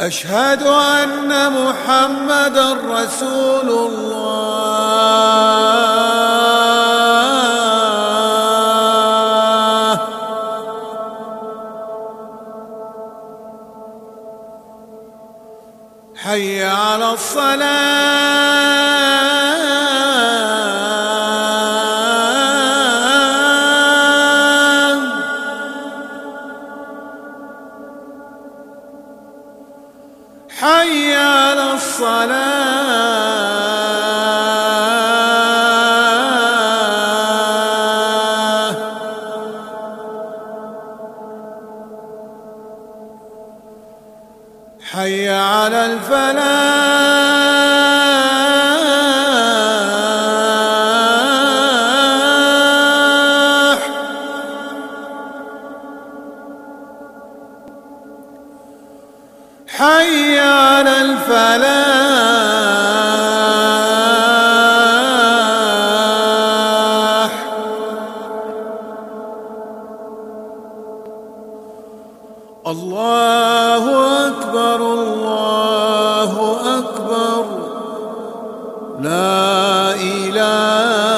أشهد أن محمد رسول الله. حي على الصلاة. حي على الصلاة. حي على الفلاح. حي على الفلاح. الله أكبر الله أكبر. لا إله